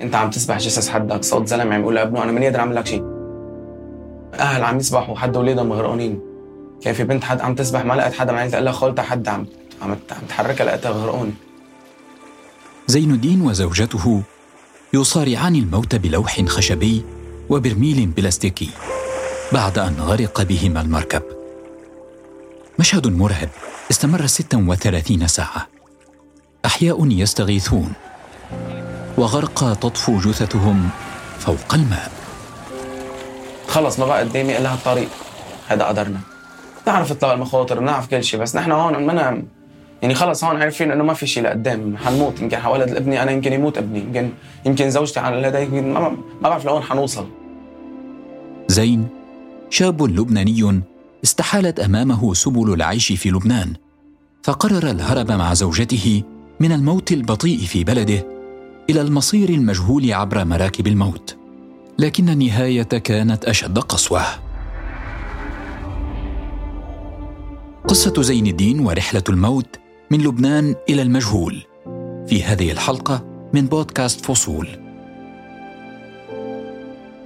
انت عم تسبح جثث حدك صوت زلمة عم يقول لابنه أنا ماني قادر اعمل لك شيء أهل عم يسبحوا حد اولادهم مغرقانين كان في بنت حد عم تسبح؟ ما لقت حدا معي تقول لها خالتها حد عم عم تحركها لقيتها غرقانه زين الدين وزوجته يصارعان الموت بلوح خشبي وبرميل بلاستيكي بعد أن غرق بهما المركب. مشهد مرعب استمر 36 ساعة. أحياء يستغيثون. وغرقى تطفو جثثهم فوق الماء. خلص ما بقى قدامي الا هالطريق؟ هذا قدرنا. نعرف اطلاق المخاطر بنعرف كل شيء بس نحن هون منا يعني خلص هون عارفين إنه ما في شيء لقدام. حنموت يمكن حولد ابني أنا يمكن يموت ابني. يمكن يمكن زوجتي على هذا يمكن ما, ما بعرف لوين حنوصل. زين شاب لبناني استحالت أمامه سبل العيش في لبنان فقرر الهرب مع زوجته من الموت البطيء في بلده إلى المصير المجهول عبر مراكب الموت. لكن النهايه كانت أشد قسوة. قصة زين الدين ورحلة الموت من لبنان إلى المجهول. في هذه الحلقة من بودكاست فصول.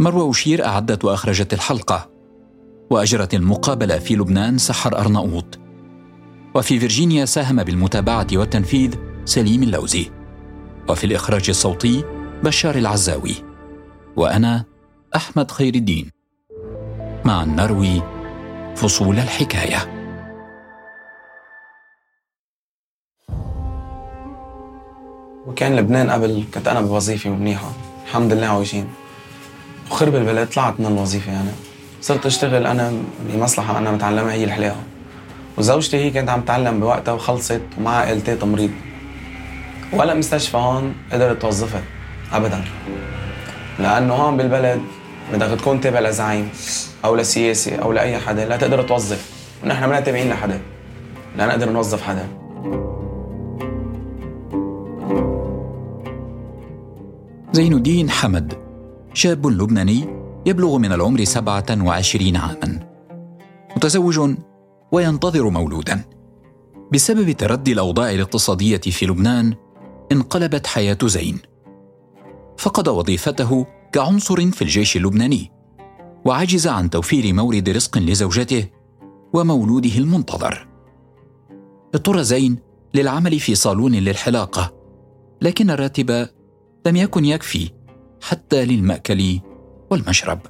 مروه وشير أعدت وأخرجت الحلقة. وأجرت المقابلة في لبنان سحر أرناؤوط. وفي فيرجينيا ساهم بالمتابعة والتنفيذ سليم اللوزي. وفي الإخراج الصوتي بشار العزاوي وأنا أحمد خير الدين. مع نروي فصول الحكاية. وكان لبنان قبل كنت أنا بوظيفة منيحة. الحمد لله عايشين وخرب البلد طلعت من الوظيفة يعني. صرت أشتغل أنا بمصلحه أنا متعلمها هي الحلاقة. وزوجتي هي كانت عم تتعلم بوقتها وخلصت ومعها عائلتي تمريض. ولا مستشفى هون قدرت توظفها. ابدا. لأنه هون بالبلد بدك تكون تابع لزعيم أو لسياسي أو لأي حدا لا تقدر توظف. ونحن ما تابعين لحدا. لا نقدر نوظف حدا. زين الدين حمد شاب لبناني يبلغ من العمر 27 عاما. متزوج وينتظر مولودا. بسبب تردي الأوضاع الاقتصادية في لبنان انقلبت حياة زين. فقد وظيفته كعنصر في الجيش اللبناني وعجز عن توفير مورد رزق لزوجته ومولوده المنتظر. اضطر زين للعمل في صالون للحلاقة لكن الراتب لم يكن يكفي حتى للمأكل والمشرب.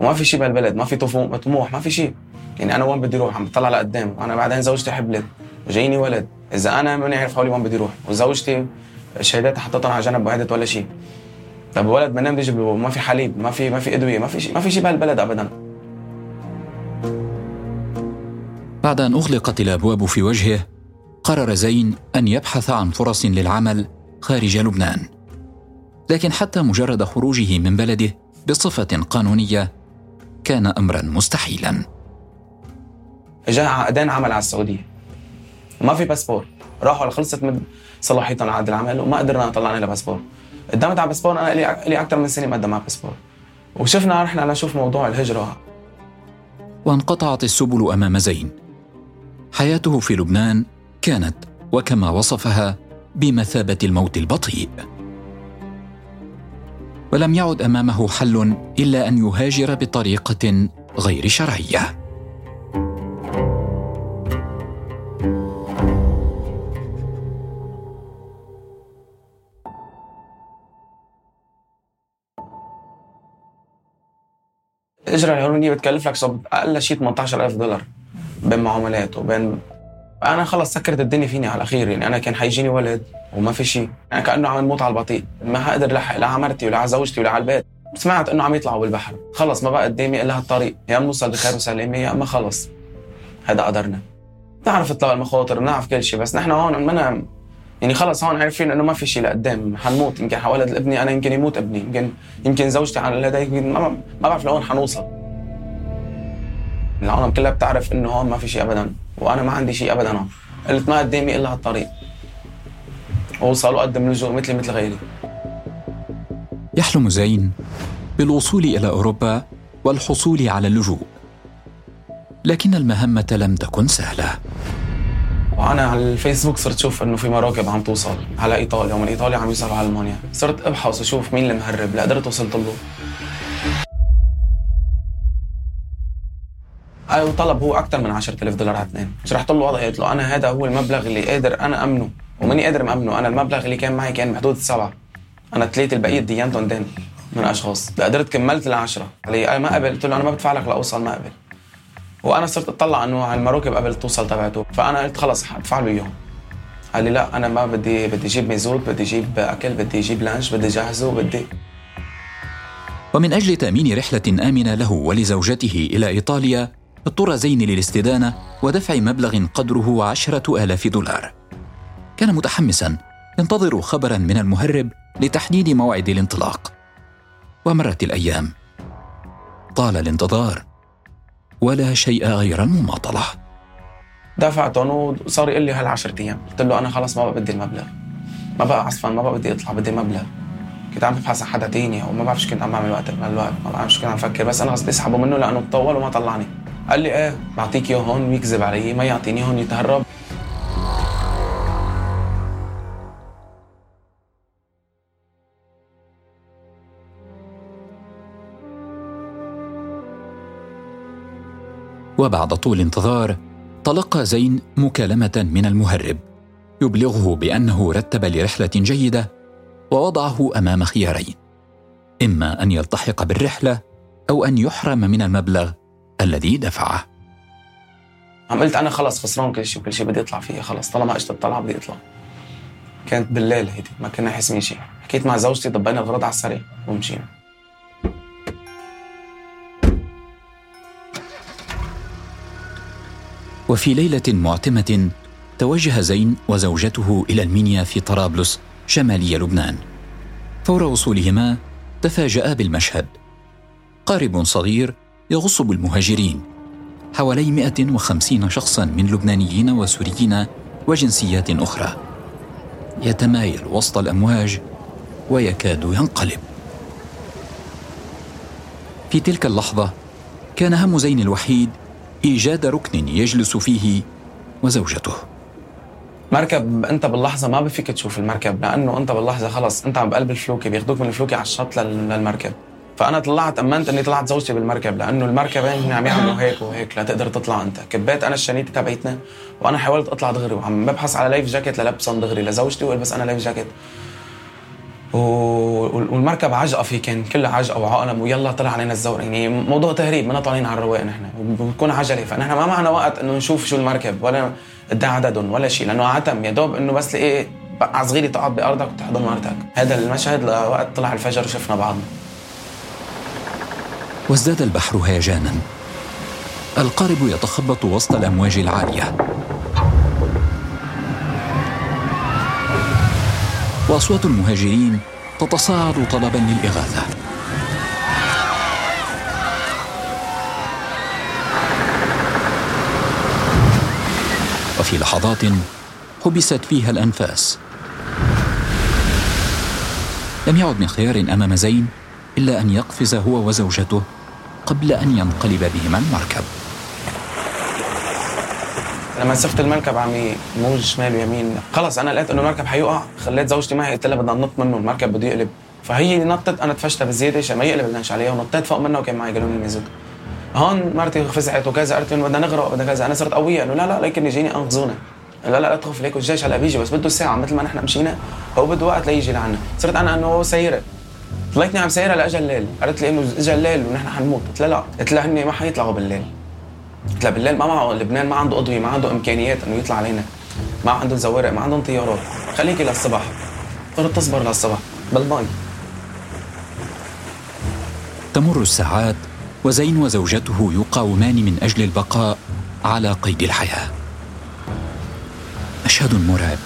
وما في شيء بهالبلد ما في طموح ما في شيء. يعني أنا وين بدي أروح؟ عم بطلع لقدام. وأنا بعدين زوجتي حبلت. وجايني ولد. إذا أنا ماني عارف حولي وين بدي أروح؟ وزوجتي شهاداتها حطيتهم على جنب وهدت ولا شيء. طب ولد منين بدي أجيب ما في حليب ما في ما في أدوية ما في شيء ما في شيء بهالبلد ابدا. بعد أن أغلقت الأبواب في وجهه قرر زين أن يبحث عن فرص للعمل خارج لبنان. لكن حتى مجرد خروجه من بلده بصفة قانونية كان امرا مستحيلا. جاء عقدين عمل على السعودية. ما في باسبور. راحوا خلصت من صلاحيتهم عقد العمل وما قدرنا نطلع لنا باسبور. قدمت على باسبور أنا لي لي أكثر من سنة مقدم على باسبور. وشفنا رحنا نشوف موضوع الهجرة. وانقطعت السبل أمام زين. حياته في لبنان كانت وكما وصفها بمثابة الموت البطيء. ولم يعد أمامه حل إلا أن يهاجر بطريقة غير شرعية. الاجره الهرمونيه بتكلف لك أقل شيء 18000 دولار بين معاملات وبين أنا خلص سكرت الدنيا فيني على الأخير يعني. أنا كان حيجيني ولد وما في شيء. يعني كأنه عم نموت على البطيء. ما حقدر لحق لا على مرتي ولا على زوجتي ولا على البيت. سمعت إنه عم يطلعوا بالبحر. خلص ما بقى قدامي إلا هالطريق. يا نوصل بخير وسلامه يا أما خلص. هذا قدرنا. بنعرف اطلاق المخاطر بنعرف كل شيء. بس نحن هون منا يعني خلص هون عارفين إنه ما في شيء لقدام. حنموت. يمكن حولد ابني أنا يمكن يموت ابني. يمكن يمكن زوجتي على هذا يمكن ما, ما بعرف لوين حنوصل. العالم كلها بتعرف إنه هون ما في شيء ابدا. وأنا ما عندي شيء ابدا هون. قلت ما قدامي إلا هالطريق. اوصل وأقدم لجوء مثلي مثل غيري. يحلم زين بالوصول إلى أوروبا والحصول على اللجوء. لكن المهمة لم تكن سهلة. وأنا على الفيسبوك صرت أشوف إنه في مراكب عم توصل على إيطاليا ومن إيطاليا عم يوصلوا على ألمانيا. صرت أبحث وأشوف مين المهرب لقدرت وصلت له. وطلب هو أكثر من 10000 دولار على اثنين. شرحت له وضعي قلت له أنا هذا هو المبلغ اللي قادر أنا أمنه. وماني قادر مأمنه أنا المبلغ اللي كان معي كان بحدود السبعه أنا ثلاثة البقية ديانتهم دين من أشخاص. قدرت كملت العشره أنا ما قبل قلت له أنا ما بدفع لك لأوصل ما قبل وأنا صرت أطلع إنه على المراكب قبل توصل تبعته. فأنا قلت خلص حدفع له إياهم. قال لي لا أنا ما بدي بدي أجيب ميزوت بدي أجيب أكل بدي أجيب لانش بدي اجهزه بدي. ومن أجل تأمين رحلة آمنة له ولزوجته إلى إيطاليا اضطر زين للاستدانة ودفع مبلغ قدره عشرة آلاف دولار. كان متحمسا ينتظر خبرا من المهرب لتحديد موعد الانطلاق. ومرت الأيام. طال الانتظار. ولا شيء غير المماطلة. دفعتهم وصار يقول لي هال 10 أيام. قلت له أنا خلص ما بقى بدي المبلغ. ما بقى عصفان ما بقى بدي أطلع بدي مبلغ. كنت عم ببحث عن حدا تاني أو ما بعرف شو كنت عم بعمل وقت من الوقت ما بعرف شو كنت عم فكر. بس أنا قصدي اسحبه منه لأنه تطول وما طلعني. قال لي إيه بعطيك إياه هون ويكذب علي ما يعطيني هون يتهرب. وبعد طول انتظار تلقى زين مكالمة من المهرب يبلغه بأنه رتب لرحلة جيدة ووضعه أمام خيارين إما أن يلتحق بالرحلة أو أن يحرم من المبلغ الذي دفعه. عم قلت أنا خلص خسران كل شيء وكل شيء بدي اطلع فيه خلص طالما اجت الطلعة بدي اطلع كانت بالليل هيدي ما كنا حاسمين شيء. حكيت مع زوجتي ضبينا الغراض على السريع ومشينا وفي ليلة معتمة توجه زين وزوجته إلى المنيا في طرابلس شمالي لبنان. فور وصولهما تفاجأ بالمشهد. قارب صغير يغص بالمهاجرين حوالي 150 شخصا من لبنانيين وسوريين وجنسيات أخرى. يتمايل وسط الأمواج ويكاد ينقلب. في تلك اللحظة كان هم زين الوحيد إيجاد ركن يجلس فيه وزوجته. مركب أنت باللحظة ما بفيك تشوف المركب لأنه أنت باللحظة خلص أنت عم بقلب الفلوكة بياخذوك من الفلوكة على الشط للمركب. فأنا طلعت أمنت إني طلعت زوجتي بالمركب لأنه المركبين عم يعملوا هيك وهيك لتقدر تطلع أنت. كبيت أنا الشنيطة تبعتنا وأنا حاولت أطلع دغري وعم ببحث على life jacket للبسهم دغري لزوجتي وألبس أنا life jacket. والمركب عجقة فيه كان كلها عجقة وعقلم ويلا طلع علينا الزور يعني موضوع تهريب ما طالعين على الرواق نحن وبكون عجلة. فنحن ما معنا وقت إنه نشوف شو المركب ولا قد عددهم ولا شيء لأنه عتم. يا دوب إنه بس لقي بقعه صغيرة تقعد بأرضك وتحضن مرتك. هذا المشهد لوقت طلع الفجر وشفنا بعضنا. وازداد البحر هيجانا. القارب يتخبط وسط الأمواج العالية. وأصوات المهاجرين تتصاعد طلبا للإغاثة. وفي لحظات حبست فيها الأنفاس. لم يعد من خيار أمام زين إلا أن يقفز هو وزوجته قبل أن ينقلب بهما المركب. لما سفت المركب عم يموج شمال ويمين خلص أنا لقيت إنه المركب حيوقع خليت زوجتي معي قلت لها بدنا ننط منه المركب بده يقلب. فهي نطت أنا تفشتها بزياده عشان ما يقلب اللانش عليها ونطيت فوق منها وكان معي جالون الميزوت هون مرتي فزعت وكذا قالت لي بدنا نغرق بدنا كذا. أنا صرت قوية انه لا لا لكن يجيني انقذونا لا لا لا تخف ليك الجيش هلأ بيجي بس بده ساعة مثل ما نحن مشينا هو بده وقت ليجي لعنا. صرت أنا إنه سيره طلعتني عم سيرها لاجل الليل. قالت لي إنه اجى الليل ونحن حنموت. قلت لها لا. قلت لها هن ما حيطلعوا بالليل. لها بالليل ما معه لبنان ما عنده اضويه ما عنده إمكانيات إنه يطلع علينا ما عندهم زوارق ما عندهم طيارات. خليكي للصبح صرت تصبر للصبح بالمي تمر الساعات وزين وزوجته يقاومان من أجل البقاء على قيد الحياة. مشهد مرعب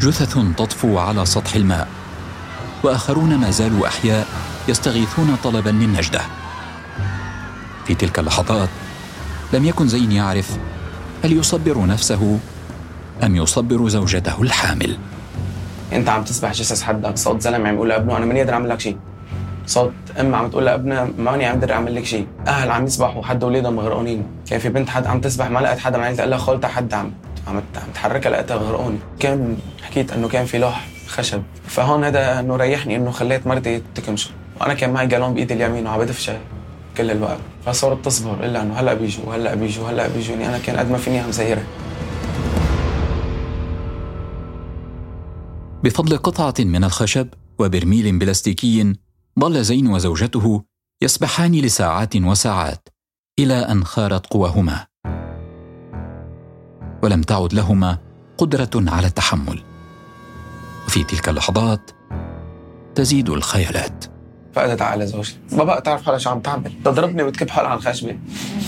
جثث تطفو على سطح الماء وآخرون ما زالوا أحياء يستغيثون طلبا للنجده في تلك اللحظات. لم يكن زين يعرف هل يصبر نفسه أم يصبر زوجته الحامل. أنت عم تسبح جثث حدك صوت زلمة عم يقول لابنه أنا ماني قادر أعمل لك شيء صوت أم عم تقول لابنها ماني قدر أعمل لك شيء أهل عم يسبحوا حد اولادهم مغرقونين. كان في بنت حد عم تسبح؟ ما لقت حدا من عيلتها الا خالتها حد عم عم تحركها لقيتها غرقوني كان حكيت إنه كان في لوح خشب. فهون هذا إنه ريحني إنه خليت مرتي تكمشه وأنا كان معي جالون بإيدي اليمين وعم بدف شاي كل الوقت. فصارت تصبر الا إنه هلأ بيجوا هلأ بيجوا هلأ بيجوني. أنا كان قد ما فيني عم زيره بفضل قطعة من الخشب وبرميل بلاستيكي ظل زين وزوجته يسبحان لساعات وساعات إلى أن خارت قواهما. ولم تعد لهما قدرة على التحمل. وفي تلك اللحظات تزيد الخيالات. فقدت على زوجتي. بقى تعرف حالها شو عم تعمل؟ تضربني وتكب حالها على الخشبة.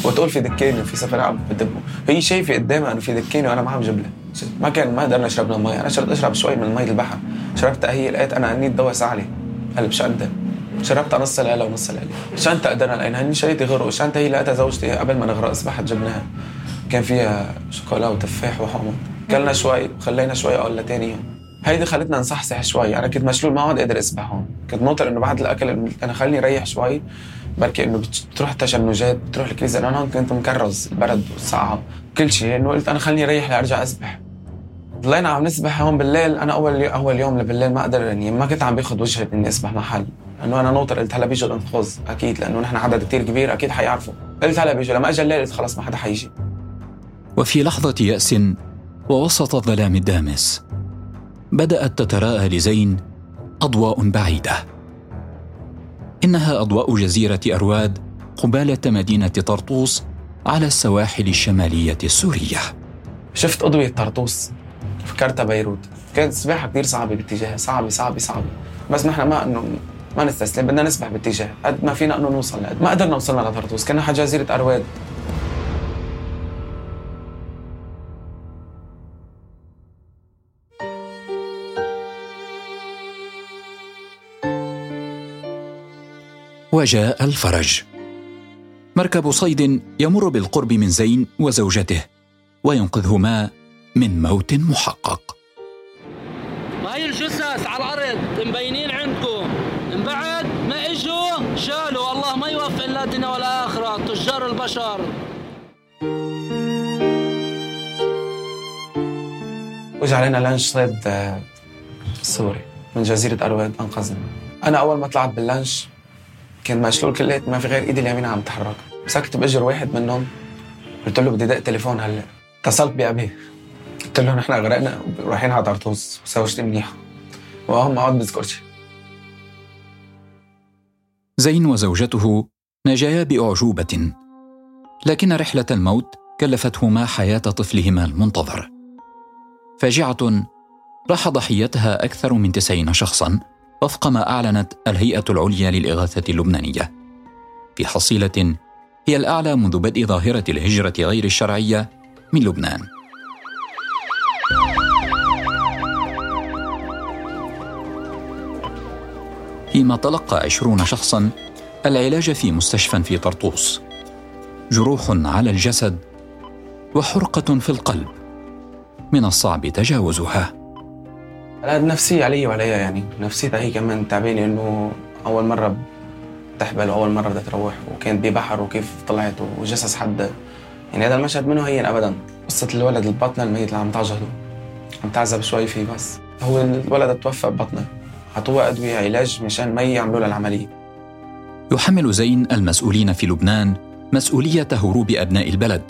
وتقول في دكانه في سفر عم بدبه هي شايفة قدامها إنه في دكانه وأنا ما عم جيب ما كان ما قدرنا نشرب لها أنا شربت أشرب شوي من مي البحر. شربتها هي لقيت أنا انيت دواء سعلي قلب شقدة شربتها نص ليلة ونص ليلة. شنطة قدرنا لقينا هني شريتي غرق. شنطة هي لقيتها زوجتي قبل ما نغرق سبحت جبناها كان فيها شوكولا وتفاح وحمض كلنا شوي وخلينا شوي قال لتاني يوم. هيدي خلتنا نصحصح شوي. أنا كنت مشلول ما عاد قادر اسبح هون كنت ناطر إنه بعد الأكل أنا خليني ريح شوي بركي إنه بتروح التشنجات بتروح الكريزه أنا هون كنت مكرز البرد والساعة كل شيء. إنه قلت أنا خليني ريح لأرجع أسبح. ضلينا عم نسبح هون بالليل. أنا أول أول يوم بالليل ما أقدر يعني ما كنت عم باخذ وجهي إني أسبح محل. لأنه أنا ناطر. قلت هلا بيجوا الانقاذ أكيد. لأنه نحن عدد كثير كبير. أكيد حيعرفوا. قلت هلا بيجوا. لما أجى الليل قلت خلص ما حدا حيجي. وفي لحظة يأس ووسط الظلام الدامس. بدأت تتراءى لزين أضواء بعيدة. إنها أضواء جزيرة أرواد قبالة مدينة طرطوس على السواحل الشمالية السورية. شفت أضوية طرطوس؟ فكرتها بيروت. كانت سباحة كثير صعبة باتجاه صعبة صعبة صعبة. بس نحن ما إنه ما نستسلم بدنا نسبح باتجاه قد ما فينا إنه نوصل ما قدرنا وصلنا لطرطوس. كنا حاجة جزيره أرواد. وجاء الفرج. مركب صيد يمر بالقرب من زين وزوجته وينقذهما من موت محقق. هاي الجثث على الأرض؟ مبينين عندكم. من بعد ما إجوا شالوا. الله ما يوفق لا الدنيا ولا اخره تجار البشر. وجع علينا لانش صيد آه، سوري من جزيرة أرواد أنقذنا. أنا أول ما طلعت باللانش كان مشلول كليت ما في غير إيدي اليمين عم تحرك. مسكت بأجر واحد منهم. قلت له بدي دق تليفون هلأ. اتصلت بأبي. قلت له نحن غرقنا ورايحين على طرطوس. وزوجتي منيحه وهم ما عاد بذكر شيء زين وزوجته نجايا بأعجوبة. لكن رحلة الموت كلفتهما حياة طفلهما المنتظر. فاجعة راح ضحيتها أكثر من تسعين شخصا. وفق ما أعلنت الهيئة العليا للإغاثة اللبنانية. في حصيلة هي الأعلى منذ بدء ظاهرة الهجرة غير الشرعية من لبنان. فيما تلقى عشرون شخصا العلاج في مستشفى في طرطوس. جروح على الجسد وحرقة في القلب. من الصعب تجاوزها. النفسية علي وعليها يعني. نفسيتها هي كمان تعبانة إنه أول مرة تحبل وأول مرة بدها تروح وكانت ببحر وكيف طلعت وجسس حد. يعني هذا المشهد منه هين ابدا. قصة الولد البطنة الميت اللي عم تعجهده عم تعذب شوي فيه بس. هو الولد توفى ببطنة. عطوها أدوية علاج مشان ما يعملوا لها العملية. يحمل زين المسؤولين في لبنان مسؤولية هروب أبناء البلد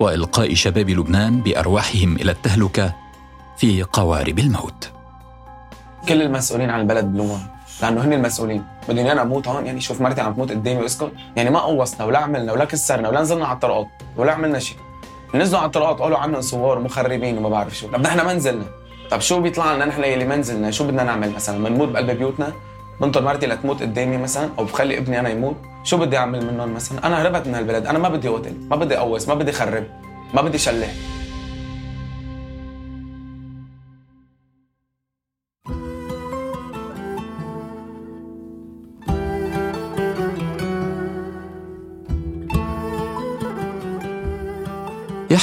وإلقاء شباب لبنان بأرواحهم إلى التهلكة في قوارب الموت. كل المسؤولين عن البلد بلومهم لأنه هن المسؤولين. بدي أنا أموت هون يعني شوف مرتي عم تموت قدامي واسكت يعني ما قوصنا ولا عملنا ولا كسرنا ولا نزلنا على الطرقات ولا عملنا شيء نزلوا على الطرقات قالوا عنا صور ومخربين وما بعرف شو. طب نحن ما نزلنا. طب شو بيطلع لنا نحن اللي ما نزلنا؟ شو بدنا نعمل مثلا؟ بنموت بقلب بيوتنا؟ بنطر مرتي لتموت قدامي مثلا؟ أو بخلي ابني أنا يموت؟ شو بدي أعمل منهم مثلا؟ أنا هربت من هالبلد أنا ما بدي قتل ما بدي قوص ما بدي خرب ما بدي شلح.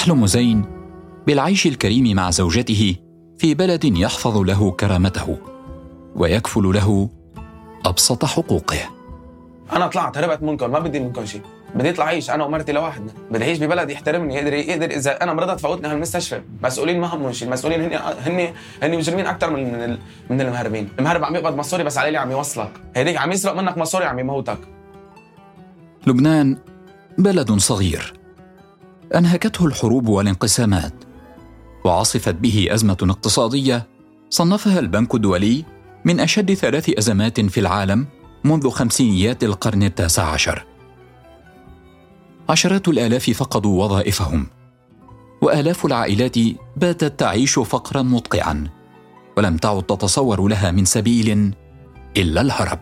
يحلم زين بالعيش الكريم مع زوجته في بلد يحفظ له كرامته ويكفل له أبسط حقوقه. أنا طلعت هربت منكم ما بدي منكم شيء. بدي اطلع اعيش أنا ومرتي لوحدنا. بدي أعيش ببلد يحترمني يقدر يقدر إذا أنا مرضت فوتني هالمستشفى. مسؤولين ما همهم شيء المسؤولين هن هن هن مجرمين أكثر من من, من المهربين. المهرب عم يقبض مصوري بس علي عم يوصلك. هيديك عم يسرق منك مصوري عم يموتك. لبنان بلد صغير. أنهكته الحروب والانقسامات وعصفت به أزمة اقتصادية صنفها البنك الدولي من أشد ثلاث أزمات في العالم منذ خمسينيات القرن التاسع عشر. عشرات الآلاف فقدوا وظائفهم وآلاف العائلات باتت تعيش فقرا مدقعا ولم تعد تتصور لها من سبيل إلا الهرب.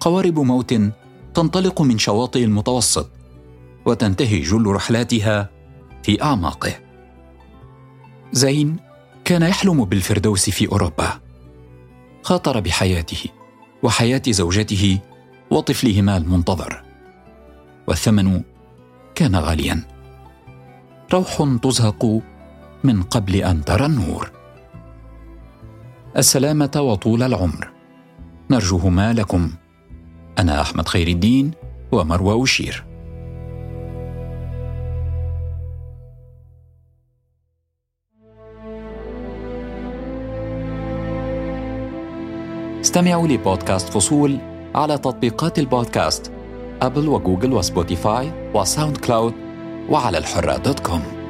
قوارب موت تنطلق من شواطئ المتوسط وتنتهي جل رحلاتها في أعماقه. زين كان يحلم بالفردوس في أوروبا. خاطر بحياته وحياة زوجته وطفلهما المنتظر. والثمن كان غاليا. روح تزهق من قبل أن ترى النور. السلامة وطول العمر. نرجوهما لكم. أنا أحمد خير الدين ومروى أشير استمعوا لبودكاست فصول على تطبيقات البودكاست Apple و Google و Spotify و SoundCloud وعلى الحرة dot com.